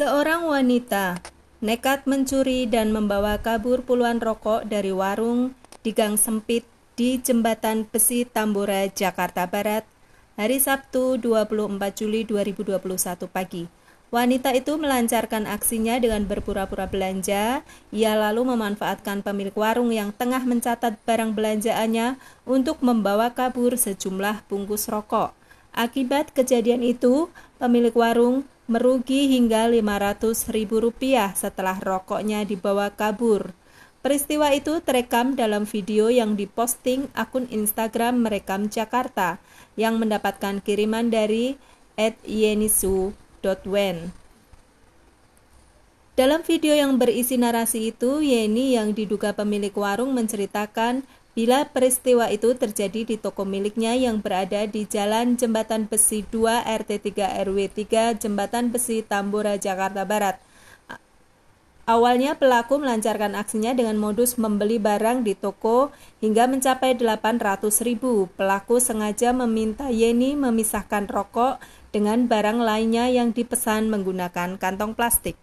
Seorang wanita nekat mencuri dan membawa kabur puluhan rokok dari warung di gang sempit di Jembatan Besi Tambora, Jakarta Barat, hari Sabtu 24 Juli 2021 pagi. Wanita itu melancarkan aksinya dengan berpura-pura belanja. Ia lalu memanfaatkan pemilik warung yang tengah mencatat barang belanjaannya untuk membawa kabur sejumlah bungkus rokok. Akibat kejadian itu, pemilik warung merugi hingga Rp500.000 setelah rokoknya dibawa kabur. Peristiwa itu terekam dalam video yang diposting akun Instagram Merekam Jakarta yang mendapatkan kiriman dari @yenisu.wen. Dalam video yang berisi narasi itu, Yeni yang diduga pemilik warung menceritakan bila peristiwa itu terjadi di toko miliknya yang berada di Jalan Jembatan Besi 2 RT 3 RW 3 Jembatan Besi Tambora Jakarta Barat. Awalnya pelaku melancarkan aksinya dengan modus membeli barang di toko hingga mencapai 800 ribu. Pelaku sengaja meminta Yeni memisahkan rokok dengan barang lainnya yang dipesan menggunakan kantong plastik.